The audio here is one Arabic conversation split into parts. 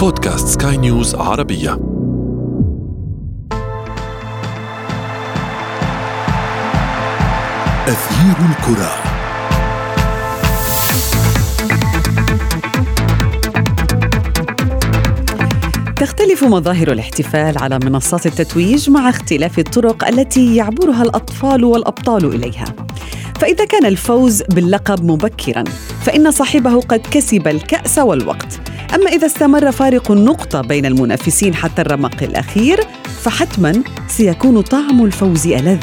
بودكاست سكاي نيوز عربية. أثير الكرة. تختلف مظاهر الاحتفال على منصات التتويج مع اختلاف الطرق التي يعبرها الأطفال والأبطال إليها. فإذا كان الفوز باللقب مبكرا فإن صاحبه قد كسب الكأس والوقت. أما إذا استمر فارق النقطة بين المنافسين حتى الرمق الأخير فحتما سيكون طعم الفوز ألذ.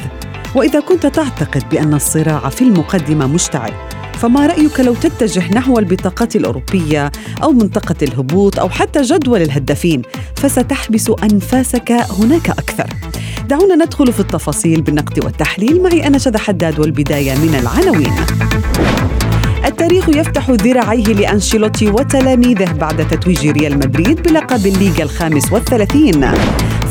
وإذا كنت تعتقد بأن الصراع في المقدمة مشتعل فما رأيك لو تتجه نحو البطاقات الأوروبية أو منطقة الهبوط أو حتى جدول الهدافين فستحبس أنفاسك هناك أكثر. دعونا ندخل في التفاصيل بالنقد والتحليل. معي أنا شذى حداد والبداية من العناوين. التاريخ يفتح ذراعيه لأنشيلوتي وتلاميذه بعد تتويج ريال مدريد بلقب الليغا الخامس والثلاثين.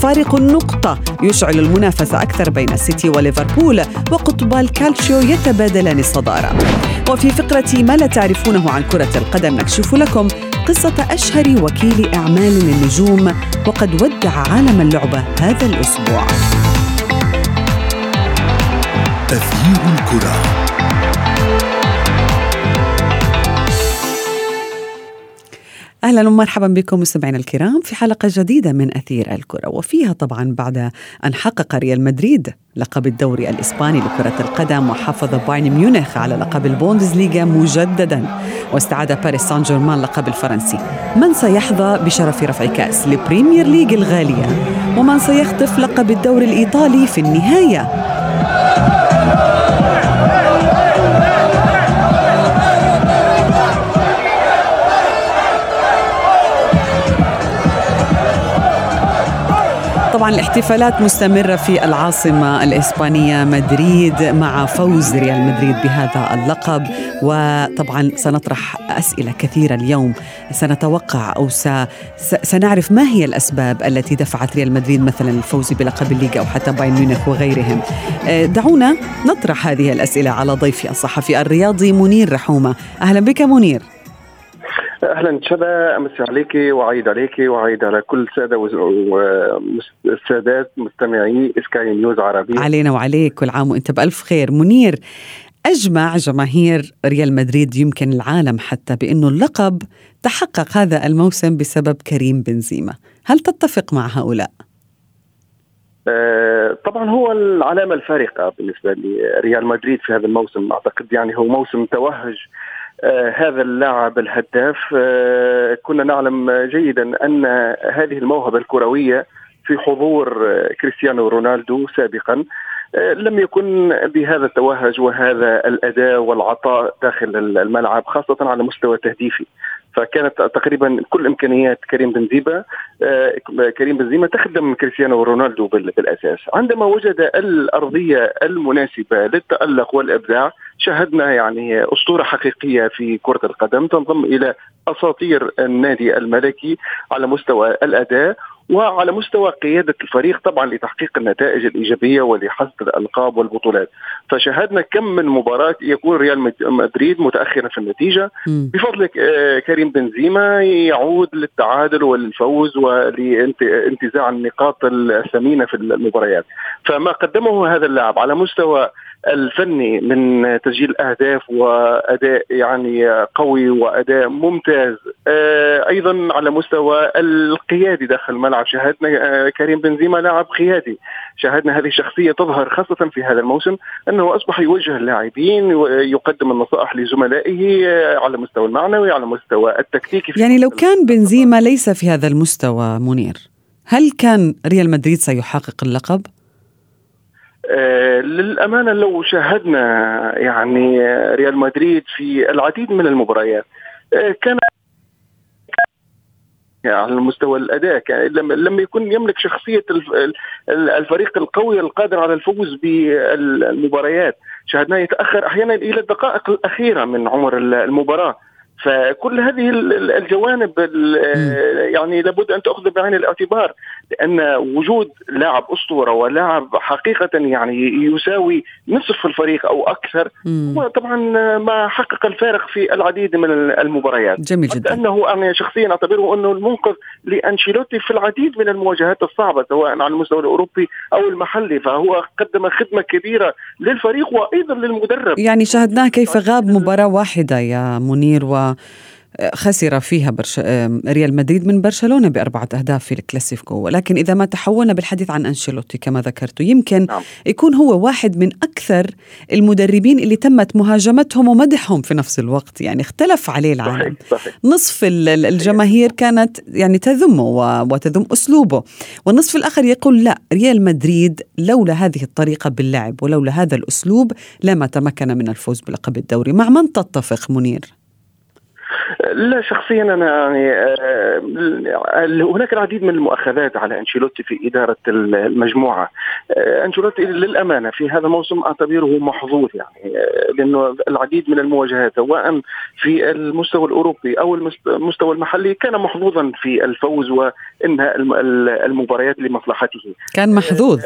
فارق النقطة يشعل المنافسة أكثر بين السيتي وليفربول وقطبا الكالتشيو يتبادلان الصدارة. وفي فقرة ما لا تعرفونه عن كرة القدم نكشف لكم قصة أشهر وكيل أعمال للنجوم وقد ودع عالم اللعبة هذا الأسبوع. أثير الكرة. أهلا ومرحبا بكم مستمعينا الكرام في حلقة جديدة من أثير الكرة وفيها طبعا بعد أن حقق ريال مدريد لقب الدوري الإسباني لكرة القدم وحافظ بايرن ميونخ على لقب البوندسليغا مجددا واستعاد باريس سان جيرمان لقب الفرنسي. من سيحظى بشرف رفع كأس البريمير ليج الغالية ومن سيخطف لقب الدوري الإيطالي في النهاية؟ طبعا الاحتفالات مستمرة في العاصمة الإسبانية مدريد مع فوز ريال مدريد بهذا اللقب. وطبعا سنطرح أسئلة كثيرة اليوم. سنتوقع أو. سنعرف ما هي الأسباب التي دفعت ريال مدريد مثلا الفوز بلقب الليغا أو حتى بايرن ميونخ وغيرهم. آه، دعونا نطرح هذه الأسئلة على ضيفي الصحفي الرياضي منير رحومة. أهلا بك منير. أهلا شبا أمسي عليك وعيد عليك وعيد على كل الساده والسادات مستمعي سكاي نيوز عربي. علينا وعليك كل عام وأنت بألف خير. منير أجمع جماهير ريال مدريد يمكن العالم حتى بأنه اللقب تحقق هذا الموسم بسبب كريم بنزيما. هل تتفق مع هؤلاء؟ آه، طبعا هو العلامة الفارقة بالنسبة لريال مدريد في هذا الموسم. أعتقد يعني هو موسم توهج هذا اللاعب الهداف. آه كنا نعلم جيدا أن هذه الموهبة الكروية في حضور آه كريستيانو رونالدو سابقا آه، لم يكن بهذا التوهج وهذا الأداء والعطاء داخل الملعب خاصة على مستوى التهديفي فكانت تقريبا كل إمكانيات كريم بنزيما آه، كريم بنزيما تخدم كريستيانو رونالدو بالأساس. عندما وجد الأرضية المناسبة للتألق والإبداع شاهدنا يعني أسطورة حقيقية في كرة القدم تنضم إلى أساطير النادي الملكي على مستوى الأداء. وعلى مستوى قيادة الفريق طبعا لتحقيق النتائج الإيجابية ولحصد الألقاب والبطولات. فشاهدنا كم من مباراة يكون ريال مدريد متأخرا في النتيجة. بفضل آه، كريم بنزيما يعود للتعادل والفوز ولانتزاع النقاط الثمينة في المباريات. فما قدمه هذا اللاعب على مستوى الفني من تسجيل أهداف وأداء يعني قوي وأداء ممتاز. آه، أيضا على مستوى القيادي داخل الملعب شاهدنا آه، كريم بنزيما لاعب قيادي. شاهدنا هذه الشخصيه تظهر خاصة في هذا الموسم أنه أصبح يوجه اللاعبين ويقدم النصائح لزملائه آه، على المستوى المعنوي على المستوى التكتيكي. يعني لو كان بنزيما ليس في هذا المستوى منير هل كان ريال مدريد سيحقق اللقب؟ آه، للأمانة لو شاهدنا يعني ريال مدريد في العديد من المباريات آه، كان على مستوى الأداء لما يكون يملك شخصية الفريق القوي القادر على الفوز بالمباريات. شاهدناه يتأخر أحيانا إلى الدقائق الأخيرة من عمر المباراة. فكل هذه الجوانب يعني لابد أن تأخذ بعين الاعتبار لأن وجود لاعب أسطورة ولاعب حقيقة يعني يساوي نصف الفريق أو أكثر هو طبعا ما حقق الفارق في العديد من المباريات. جميل جدا. أنه أنا شخصيا أعتبره أنه المنقذ لأنشيلوتي في العديد من المواجهات الصعبة سواء على المستوى الأوروبي أو المحلي فهو قدم خدمة كبيرة للفريق وأيضا للمدرب. يعني شاهدناه كيف غاب مباراة واحدة يا منير و خسر فيها برش... ريال مدريد من برشلونة بأربعة أهداف في الكلاسيكو ولكن إذا ما تحولنا بالحديث عن أنشيلوتي كما ذكرت يمكن نعم. يكون هو واحد من أكثر المدربين اللي تمت مهاجمتهم ومدحهم في نفس الوقت يعني اختلف عليه العالم صحيح. صحيح. نصف الجماهير كانت يعني تذمه وتذم أسلوبه والنصف الآخر يقول لا ريال مدريد لولا هذه الطريقة باللعب ولولا هذا الأسلوب لما تمكن من الفوز بلقب الدوري مع من تتفق منير؟ لا شخصيا أنا يعني آه، هناك العديد من المؤاخذات على أنشيلوتي في إدارة المجموعة. آه، أنشيلوتي للأمانة في هذا الموسم أعتبره محظوظ يعني آه، لأنه العديد من المواجهات سواء في المستوى الأوروبي أو المستوى المحلي كان محظوظا في الفوز وإنهاء المباريات لمصلحته. كان محظوظ.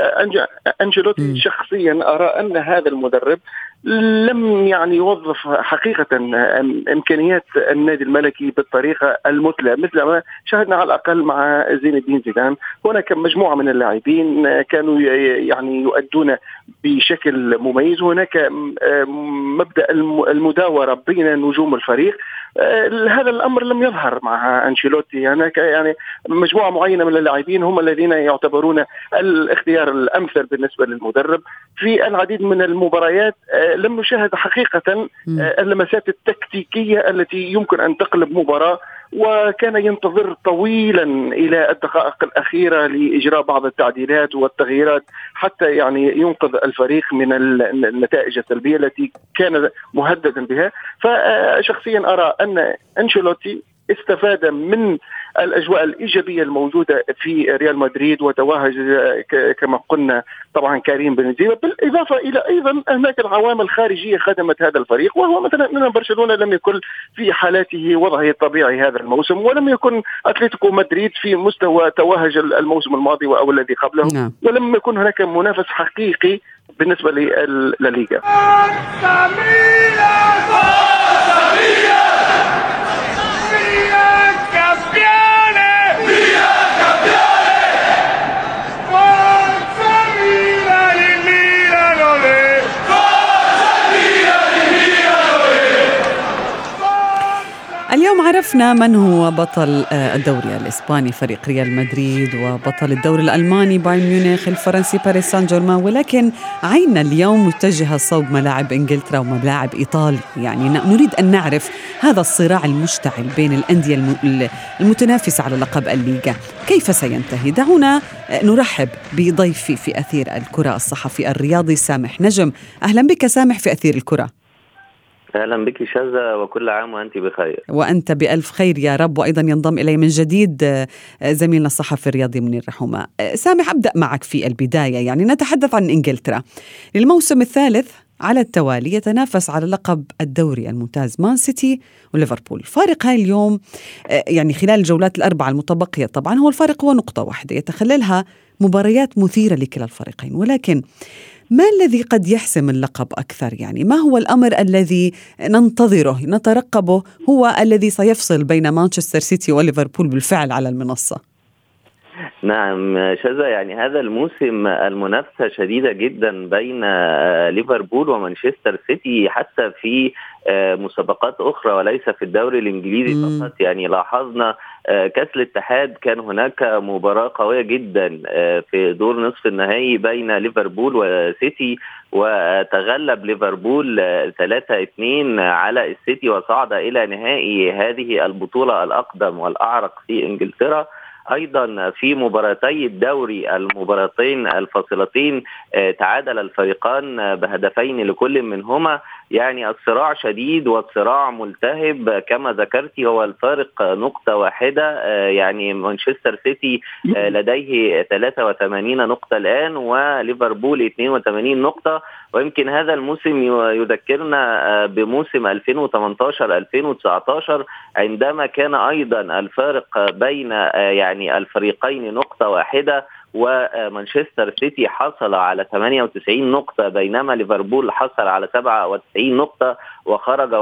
أنشيلوتي شخصيا أرى أن هذا المدرب لم يعني يوظف حقيقة إمكانيات النادي الملكي بالطريقة المثلى مثل ما شاهدنا على الأقل مع زين الدين زيدان. هناك مجموعة من اللاعبين كانوا يعني يؤدون بشكل مميز. هناك مبدأ المداورة بين نجوم الفريق. هذا الأمر لم يظهر مع أنشيلوتي. هناك يعني مجموعة معينة من اللاعبين هم الذين يعتبرون الاختيار الأمثل بالنسبة للمدرب. في العديد من المباريات لم نشاهد حقيقة اللمسات التكتيكية التي يمكن أن تقلب مباراة. وكان ينتظر طويلا إلى الدقائق الأخيرة لإجراء بعض التعديلات والتغييرات حتى يعني ينقذ الفريق من النتائج السلبية التي كان مهددا بها. فشخصيا أرى أن أنشيلوتي استفاد من الأجواء الإيجابية الموجودة في ريال مدريد وتوهج كما قلنا طبعا كريم بنزيما. بالإضافة إلى أيضا هناك العوامل الخارجية خدمت هذا الفريق وهو مثلا ان برشلونة لم يكن في حالاته وضعه الطبيعي هذا الموسم ولم يكن أتلتيكو مدريد في مستوى توهج الموسم الماضي أو الذي قبله نعم. ولم يكن هناك منافس حقيقي بالنسبة للليغا عرفنا من هو بطل آه، الدوري الإسباني فريق ريال مدريد وبطل الدوري الألماني بايرن ميونخ الفرنسي باريس سان جيرمان ولكن عيننا اليوم متجهه صوب ملاعب إنجلترا وملاعب إيطاليا. يعني نريد أن نعرف هذا الصراع المشتعل بين الأندية المتنافسة على لقب الليغا. كيف سينتهي؟ دعونا آه، نرحب بضيفي في أثير الكرة الصحفي الرياضي سامح نجم. أهلا بك سامح في أثير الكرة. أهلا بك شاذة وكل عام وأنت بخير. وأنت بألف خير يا رب وأيضا ينضم إلي من جديد آه، زميلنا الصحفي الرياضي منير رحومة. آه، سامح أبدأ معك في البداية. يعني نتحدث عن إنجلترا. للموسم الثالث على التوالي يتنافس على لقب الدوري الممتاز مان سيتي وليفربول. فارق هاي اليوم آه، يعني خلال الجولات الأربعة المتبقية طبعا هو الفارق هو نقطة واحدة يتخللها مباريات مثيرة لكلا الفريقين. ولكن ما الذي قد يحسم اللقب أكثر؟ يعني ما هو الأمر الذي ننتظره نترقبه هو الذي سيفصل بين مانشستر سيتي وليفربول بالفعل على المنصة؟ نعم شذا يعني هذا الموسم المنافسة شديدة جدا بين ليفربول ومانشستر سيتي حتى في مسابقات أخرى وليس في الدوري الإنجليزي فقط. يعني لاحظنا آه، كأس الاتحاد كان هناك مباراة قوية جدا آه، في دور نصف النهائي بين ليفربول وسيتي وتغلب ليفربول 3-2 آه، على السيتي وصعد إلى نهائي هذه البطولة الأقدم والأعرق في إنجلترا. أيضا في مباراتي الدوري المباراتين الفاصلتين تعادل الفريقان بهدفين لكل منهما. يعني الصراع شديد والصراع ملتهب. كما ذكرت هو الفارق نقطة واحدة. يعني مانشستر سيتي لديه 83 نقطة الآن وليفربول 82 نقطة. ويمكن هذا الموسم يذكرنا بموسم 2018 2019 عندما كان أيضا الفارق بين يعني الفريقين نقطة واحدة ومانشستر سيتي حصل على 98 نقطة بينما ليفربول حصل على 97 نقطة وخرج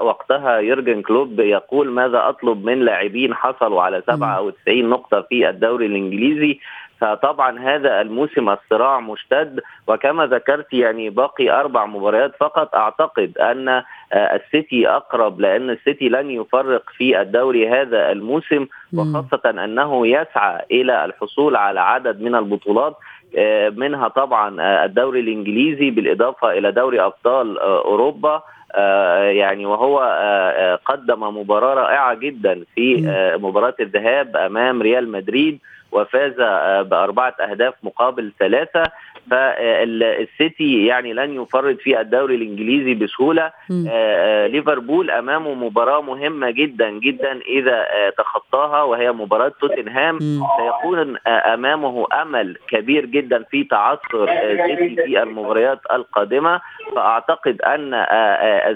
وقتها يورجن كلوب يقول ماذا أطلب من لاعبين حصلوا على 97 نقطة في الدوري الإنجليزي؟ فطبعا هذا الموسم الصراع مشتد وكما ذكرت يعني باقي أربع مباريات فقط أعتقد أن آه، السيتي أقرب لأن السيتي لن يفرق في الدوري هذا الموسم وخاصة أنه يسعى إلى الحصول على عدد من البطولات آه، منها طبعا آه، الدوري الإنجليزي بالإضافة إلى دوري أبطال أوروبا يعني وهو قدم مباراة رائعة جدا في مباراة الذهاب أمام ريال مدريد. وفاز آه، بأربعة أهداف مقابل ثلاثة. فالسيتي يعني لن يفرط في الدوري الإنجليزي بسهولة. آه، آه، ليفربول أمامه مباراة مهمة جدا جدا إذا تخطاها وهي مباراة توتنهام. سيكون أمامه أمل كبير جدا في تعثر سيتي في المباريات القادمة. فأعتقد أن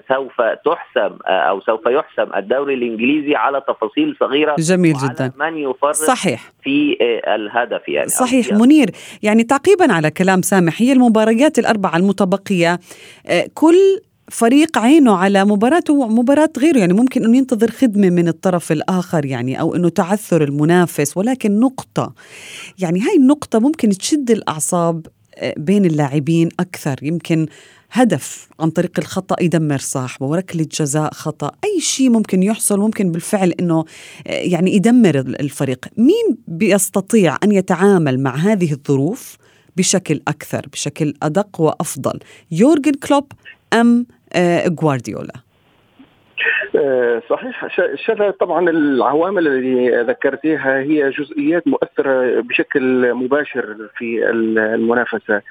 سوف تحسم أو سوف يحسم الدوري الإنجليزي على تفاصيل صغيرة جميل جدا. من يفرط صحيح. في الهدف يعني صحيح منير. يعني تعقيبا على كلام سامح هي المباريات الأربعة المتبقية آه، كل فريق عينه على مباراته ومباراة غيره. يعني ممكن أنه ينتظر خدمة من الطرف الآخر يعني أو أنه تعثر المنافس. ولكن نقطة يعني هاي النقطة ممكن تشد الأعصاب آه، بين اللاعبين أكثر. يمكن هدف عن طريق الخطأ يدمر صاحبه وركلة جزاء خطأ أي شيء ممكن يحصل ممكن بالفعل أنه آه، يعني يدمر الفريق. مين بيستطيع أن يتعامل مع هذه الظروف بشكل أكثر بشكل أدق وأفضل يورجن كلوب أم آه، غوارديولا آه، صحيح. شذا طبعا العوامل اللي ذكرتيها هي جزئيات مؤثرة بشكل مباشر في المنافسة.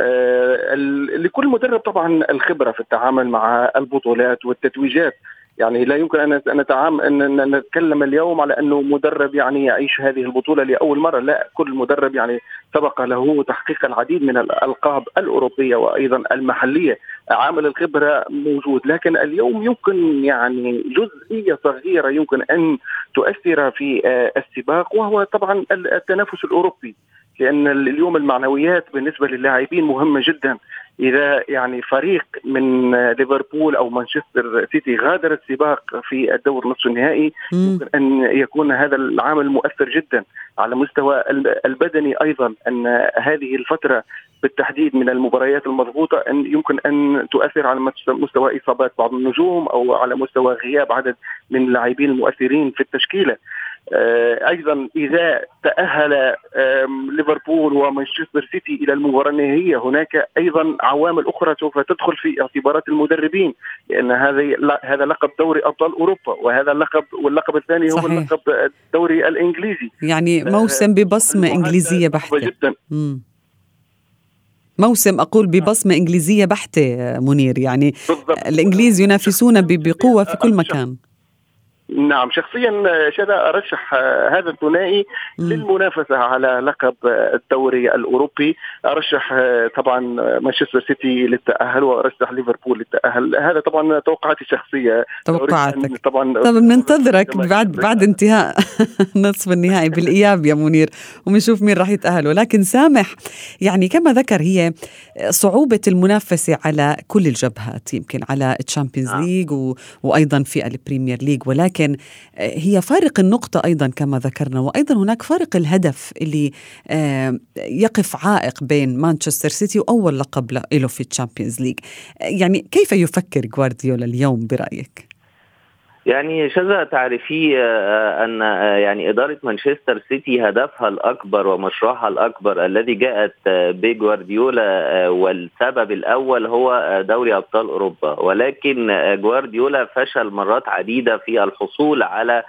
آه، لكل مدرب طبعا الخبرة في التعامل مع البطولات والتتويجات. يعني لا يمكن أن نتعامل أن نتكلم اليوم على أنه مدرب يعني يعيش هذه البطولة لأول مرة. لا كل مدرب يعني سبق له تحقيق العديد من الالقاب الأوروبية وأيضا المحلية. عامل الخبرة موجود لكن اليوم يمكن يعني جزئية صغيرة يمكن أن تؤثر في آه، السباق وهو طبعا التنافس الأوروبي لأن اليوم المعنويات بالنسبة للاعبين مهمة جدا. إذا يعني فريق من ليفربول أو مانشستر سيتي غادر السباق في الدور نصف النهائي يمكن أن يكون هذا العامل مؤثر جدا على مستوى البدني أيضا أن هذه الفترة بالتحديد من المباريات المضغوطة أن يمكن أن تؤثر على مستوى إصابات بعض النجوم أو على مستوى غياب عدد من اللاعبين المؤثرين في التشكيلة آه، أيضا إذا تأهل ليفربول ومانشستر سيتي إلى المباراة النهائية هناك أيضا عوامل أخرى سوف تدخل في اعتبارات المدربين لأن هذا هذا لقب دوري أبطال أوروبا وهذا اللقب واللقب الثاني هو صحيح. لقب الدوري الإنجليزي يعني آه، موسم ببصمة إنجليزية بحتة جدا مم. موسم أقول ببصمة إنجليزية بحتة منير يعني بالضبط. الإنجليز ينافسون بقوة في كل مكان نعم شخصيا شذا أرشح هذا الثنائي للمنافسة على لقب الدوري الأوروبي. أرشح طبعا مانشستر سيتي للتأهل وأرشح ليفربول للتأهل. هذا طبعا توقعاتي الشخصية. توقعاتك. طبعا طب بننتظرك بعد بعد انتهاء نصف النهائي بالإياب يا منير وبنشوف مين راح يتأهل. ولكن سامح يعني كما ذكر هي صعوبة المنافسة على كل الجبهات يمكن على ال Champions League و... وأيضا في ال Premier League ولكن ولكن آه، هي فارق النقطة أيضا كما ذكرنا وأيضا هناك فارق الهدف اللي آه، يقف عائق بين مانشستر سيتي وأول لقب له في ال Champions League يعني كيف يفكر غوارديولا اليوم برأيك؟ يعني شذا تعرفي آه، أن آه، يعني إدارة مانشستر سيتي هدفها الأكبر ومشروعها الأكبر الذي جاءت آه، بجوارديولا والسبب الأول هو دوري أبطال أوروبا. ولكن جوارديولا فشل مرات عديدة في الحصول على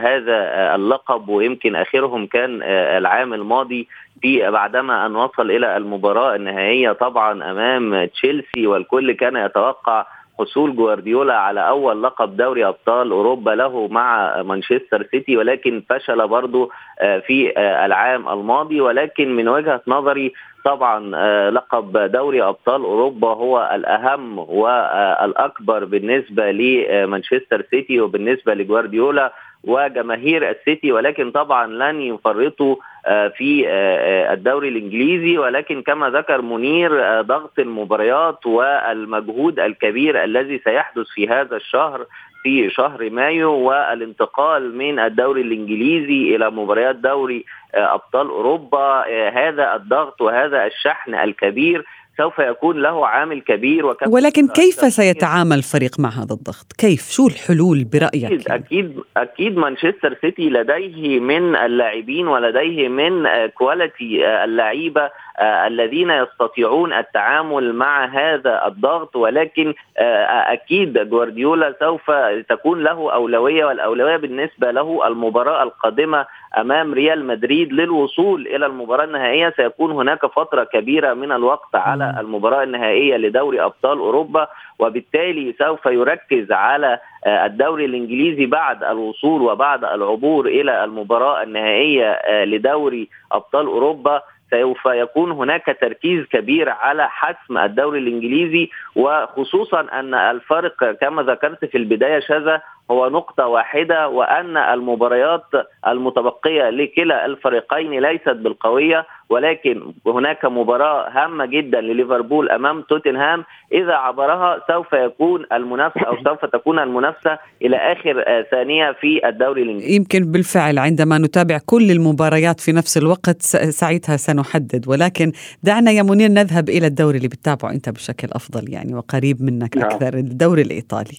هذا اللقب ويمكن آخرهم كان العام الماضي في بعدما أن وصل إلى المباراة النهائية طبعا أمام تشيلسي والكل كان يتوقع حصول جوارديولا على أول لقب دوري أبطال أوروبا له مع مانشستر سيتي ولكن فشل برضه آه، في آه، العام الماضي. ولكن من وجهة نظري طبعا آه، لقب دوري أبطال أوروبا هو الأهم والأكبر بالنسبة لمانشستر سيتي وبالنسبة لجوارديولا. وجماهير السيتي ولكن طبعا لن يفرطوا آه، في آه، الدوري الإنجليزي. ولكن كما ذكر منير ضغط المباريات والمجهود الكبير الذي سيحدث في هذا الشهر في شهر مايو والانتقال من الدوري الإنجليزي إلى مباريات دوري أبطال أوروبا هذا الضغط وهذا الشحن الكبير سوف يكون له عامل كبير وكم ولكن كيف سيتعامل الفريق مع هذا الضغط؟ كيف؟ شو الحلول برأيك؟ أكيد؟ أكيد, أكيد مانشستر سيتي لديه من اللاعبين ولديه من quality اللعيبة آه، الذين يستطيعون التعامل مع هذا الضغط ولكن آه، أكيد جوارديولا سوف تكون له أولوية والأولوية بالنسبة له المباراة القادمة أمام ريال مدريد للوصول إلى المباراة النهائية. سيكون هناك فترة كبيرة من الوقت على المباراة النهائية لدوري أبطال أوروبا وبالتالي سوف يركز على آه، الدوري الإنجليزي بعد الوصول وبعد العبور إلى المباراة النهائية لدوري أبطال أوروبا. سوف يكون هناك تركيز كبير على حسم الدوري الإنجليزي وخصوصا أن الفرق كما ذكرت في البداية شذا هو نقطة واحدة وأن المباريات المتبقية لكلا الفريقين ليست بالقوية. ولكن هناك مباراة هامة جدا لليفربول أمام توتنهام. إذا عبرها سوف يكون المنافسة أو سوف تكون المنافسة إلى آخر ثانية في الدوري الإنجليزي. يمكن بالفعل عندما نتابع كل المباريات في نفس الوقت ساعتها سنحدد. ولكن دعنا يا منير نذهب إلى الدوري اللي بتتابعه أنت بشكل أفضل يعني وقريب منك نعم. أكثر الدوري الإيطالي.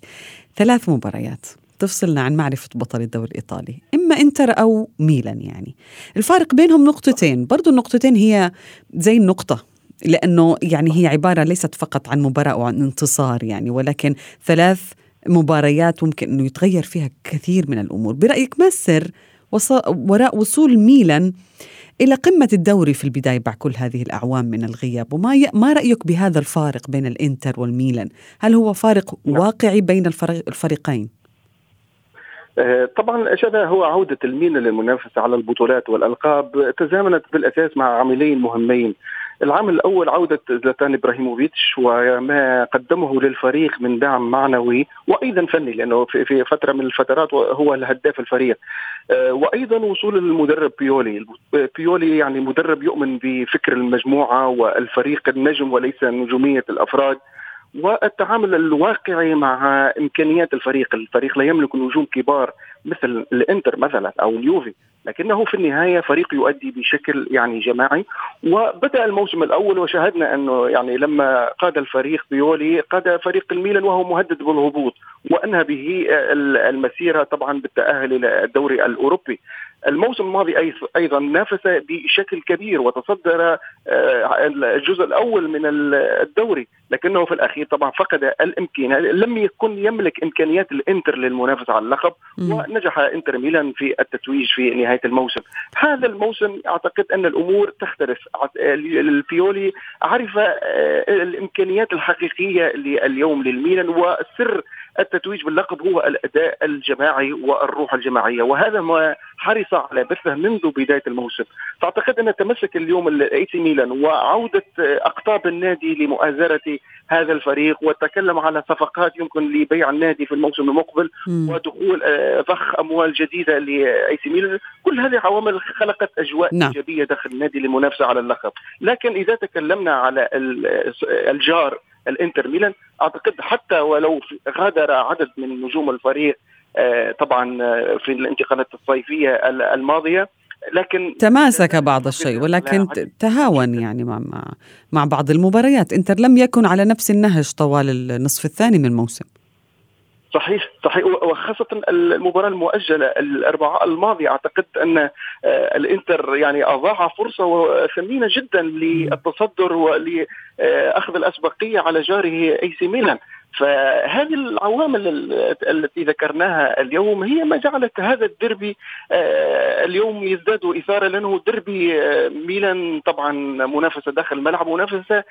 ثلاث مباريات. تفصلنا عن معرفة بطل الدوري الإيطالي إما إنتر أو ميلان يعني الفارق بينهم نقطتين برضو النقطتين هي زي النقطة لأنه يعني هي عبارة ليست فقط عن مباراة أو عن انتصار يعني ولكن ثلاث مباريات ممكن أنه يتغير فيها كثير من الأمور برأيك ما السر وراء وصول ميلان إلى قمة الدوري في البداية بعد كل هذه الأعوام من الغياب وما ي... ما رأيك بهذا الفارق بين الإنتر والميلان هل هو فارق نعم. واقعي بين الفريقين؟ آه، طبعا شذا هو عودة الميلان للمنافسة على البطولات والألقاب تزامنت بالأساس مع عاملين مهمين. العامل الأول عودة زلاتان إبراهيموفيتش وما قدمه للفريق من دعم معنوي وأيضا فني لأنه في فترة من الفترات هو الهداف الفريق. آه، وأيضا وصول المدرب بيولي. بيولي يعني مدرب يؤمن بفكر المجموعة والفريق النجم وليس نجومية الأفراد. والتعامل الواقعي مع إمكانيات الفريق، الفريق لا يملك نجوم كبار مثل الإنتر مثلا أو اليوفي، لكنه في النهاية فريق يؤدي بشكل يعني جماعي. وبدأ الموسم الأول وشاهدنا أنه يعني لما قاد الفريق بيولي قاد فريق الميلان وهو مهدد بالهبوط وأنهى به المسيرة طبعا بالتأهل إلى الدوري الأوروبي. الموسم الماضي أيضا نافس بشكل كبير وتصدر آه، الجزء الأول من الدوري لكنه في الأخير طبعا فقد الامكانيه لم يكن يملك إمكانيات الإنتر للمنافسة على اللقب. ونجح إنتر ميلان في التتويج في نهاية الموسم. هذا الموسم أعتقد أن الأمور تختلف. بيولي عرف آه، الإمكانيات الحقيقية اليوم للميلان وسر التتويج باللقب هو الأداء الجماعي والروح الجماعية وهذا ما حرص على بثه منذ بداية الموسم فاعتقد أن تمسك اليوم الاي سي ميلان وعودة أقطاب النادي لمؤازرة هذا الفريق وتكلم على صفقات يمكن لبيع النادي في الموسم المقبل م. ودخول آه، ضخ أموال جديدة لاي سي ميلان كل هذه عوامل خلقت أجواء نعم. إيجابية داخل النادي للمنافسه على اللقب لكن إذا تكلمنا على الجار الانتر ميلان. أعتقد حتى ولو غادر عدد من نجوم الفريق آه، طبعا آه، في الانتقالات الصيفية الماضية لكن تماسك بعض الشيء ولكن تهاون يعني مع مع بعض المباريات. انتر لم يكن على نفس النهج طوال النصف الثاني من الموسم. صحيح صحيح. وخاصة المباراة المؤجلة الأربعاء الماضي أعتقد أن آه، الإنتر يعني أضاع فرصة ثمينة جدا للتصدر ولأخذ الأسبقية على جاره أي سي ميلان. فهذه العوامل التي ذكرناها اليوم هي ما جعلت هذا الدربي اليوم يزداد إثارة لأنه دربي ميلان طبعا منافسة داخل الملعب ومنافسه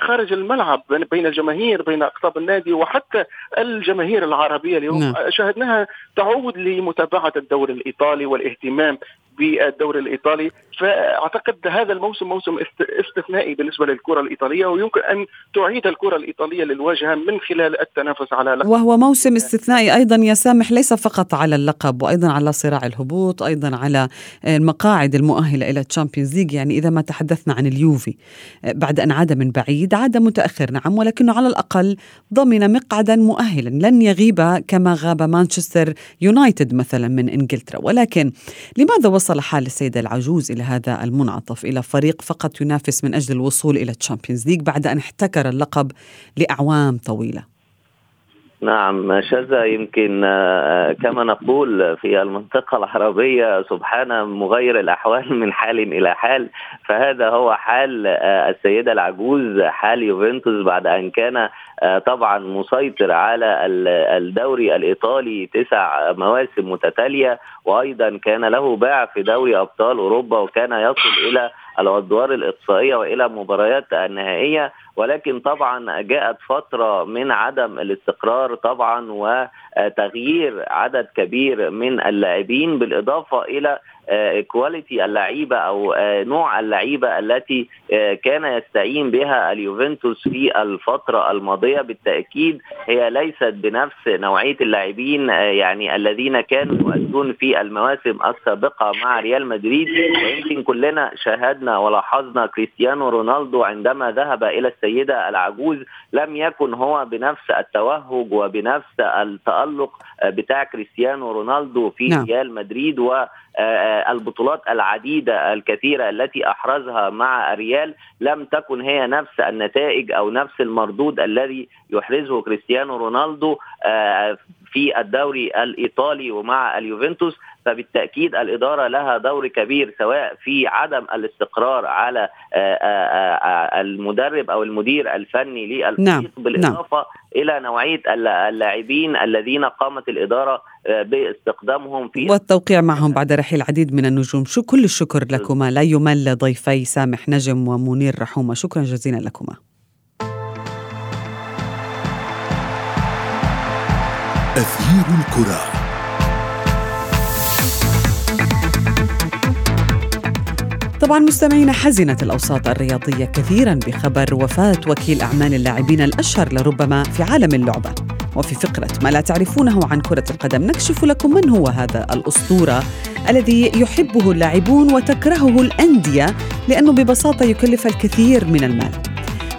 خارج الملعب بين الجماهير بين أقطاب النادي وحتى الجماهير العربية اليوم نعم. شاهدناها تعود لمتابعة الدوري الإيطالي والاهتمام بالدوري الإيطالي فأعتقد هذا الموسم موسم استثنائي بالنسبة للكرة الإيطالية ويمكن أن تعيد الكرة الإيطالية للواجهة من خلال التنافس على لقب. وهو موسم استثنائي أيضا يا سامح ليس فقط على اللقب وأيضا على صراع الهبوط أيضا على المقاعد المؤهلة إلى Champions League يعني إذا ما تحدثنا عن اليوفي بعد أن عاد من بعيد عاد متأخر نعم ولكنه على الأقل ضمن مقعدا مؤهلا. لن يغيب كما غاب مانشستر يونايتد مثلا من إنجلترا. ولكن لماذا وصل حال السيده العجوز إلى هذا المنعطف إلى فريق فقط ينافس من أجل الوصول إلى Champions League بعد أن احتكر اللقب لأعوام طويلة. نعم شذا يمكن آه، كما نقول في المنطقة العربية سبحان مغير الأحوال من حال إلى حال. فهذا هو حال آه، السيدة العجوز حال يوفنتوس بعد أن كان آه، طبعا مسيطر على الدوري الإيطالي تسع مواسم متتالية. وأيضا كان له باع في دوري أبطال أوروبا وكان يصل إلى الادوار الإقصائية وإلى مباريات النهائية. ولكن طبعا جاءت فترة من عدم الاستقرار طبعا وتغيير عدد كبير من اللاعبين بالإضافة إلى كواليتي اللعيبة أو نوع اللعيبة التي كان يستعين بها اليوفنتوس في الفترة الماضية. بالتأكيد هي ليست بنفس نوعية اللاعبين يعني الذين كانوا يؤدون في المواسم السابقة مع ريال مدريد. ويمكن كلنا شاهدنا ولاحظنا كريستيانو رونالدو عندما ذهب إلى السيدة العجوز لم يكن هو بنفس التوهج وبنفس التألق بتاع كريستيانو رونالدو في نعم. ريال مدريد و البطولات العديدة الكثيرة التي أحرزها مع ريال لم تكن هي نفس النتائج أو نفس المردود الذي يحرزه كريستيانو رونالدو في الدوري الإيطالي ومع اليوفنتوس فبالتأكيد الإدارة لها دور كبير سواء في عدم الاستقرار على المدرب أو المدير الفني للفريق نعم. بالإضافة نعم. إلى نوعية اللاعبين الذين قامت الإدارة باستقدامهم في والتوقيع معهم بعد رحيل العديد من النجوم. شو كل الشكر لكما. لا يمل ضيفي سامح نجم ومنير رحومة. شكرا جزيلا لكما. أثير الكرة. طبعا مستمعينا حزنت الأوساط الرياضية كثيرا بخبر وفاة وكيل أعمال اللاعبين الأشهر لربما في عالم اللعبة. وفي فقرة ما لا تعرفونه عن كرة القدم نكشف لكم من هو هذا الأسطورة الذي يحبه اللاعبون وتكرهه الأندية لأنه ببساطة يكلف الكثير من المال.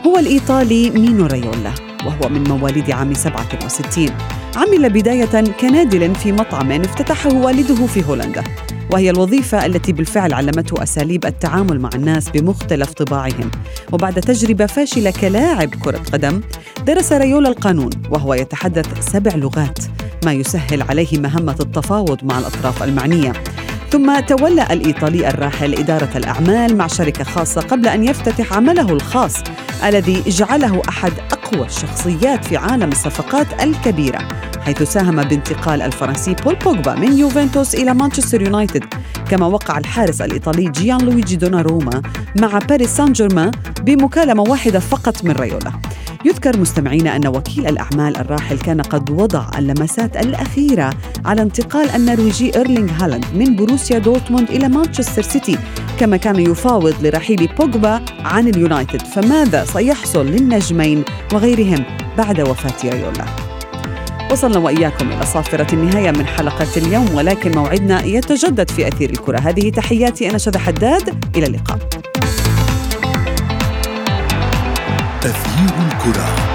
هو الإيطالي مينو ريولا وهو من مواليد عام 67 عمل بداية كنادل في مطعم افتتحه والده في هولندا. وهي الوظيفة التي بالفعل علمته أساليب التعامل مع الناس بمختلف طباعهم. وبعد تجربة فاشلة كلاعب كرة قدم درس ريولا القانون وهو يتحدث سبع لغات ما يسهل عليه مهمة التفاوض مع الأطراف المعنية. ثم تولى الإيطالي الراحل إدارة الأعمال مع شركة خاصة قبل أن يفتتح عمله الخاص الذي جعله أحد أقوى الشخصيات في عالم الصفقات الكبيرة حيث ساهم بانتقال الفرنسي بول بوجبا من يوفنتوس إلى مانشستر يونايتد كما وقع الحارس الإيطالي جيان لويجي دوناروما مع باريس سان جيرمان بمكالمة واحدة فقط من ريولا. يذكر مستمعينا أن وكيل الأعمال الراحل كان قد وضع اللمسات الأخيرة على انتقال النرويجي إيرلينغ هالاند من بروسيا دورتموند إلى مانشستر سيتي كما كان يفاوض لرحيل بوجبا عن اليونايتد. فماذا سيحصل للنجمين وغيرهم بعد وفاة ريولا وصلنا وإياكم إلى صافرة النهاية من حلقة اليوم ولكن موعدنا يتجدد في أثير الكرة. هذه تحياتي أنا شذى حداد. إلى اللقاء. تغيير الكره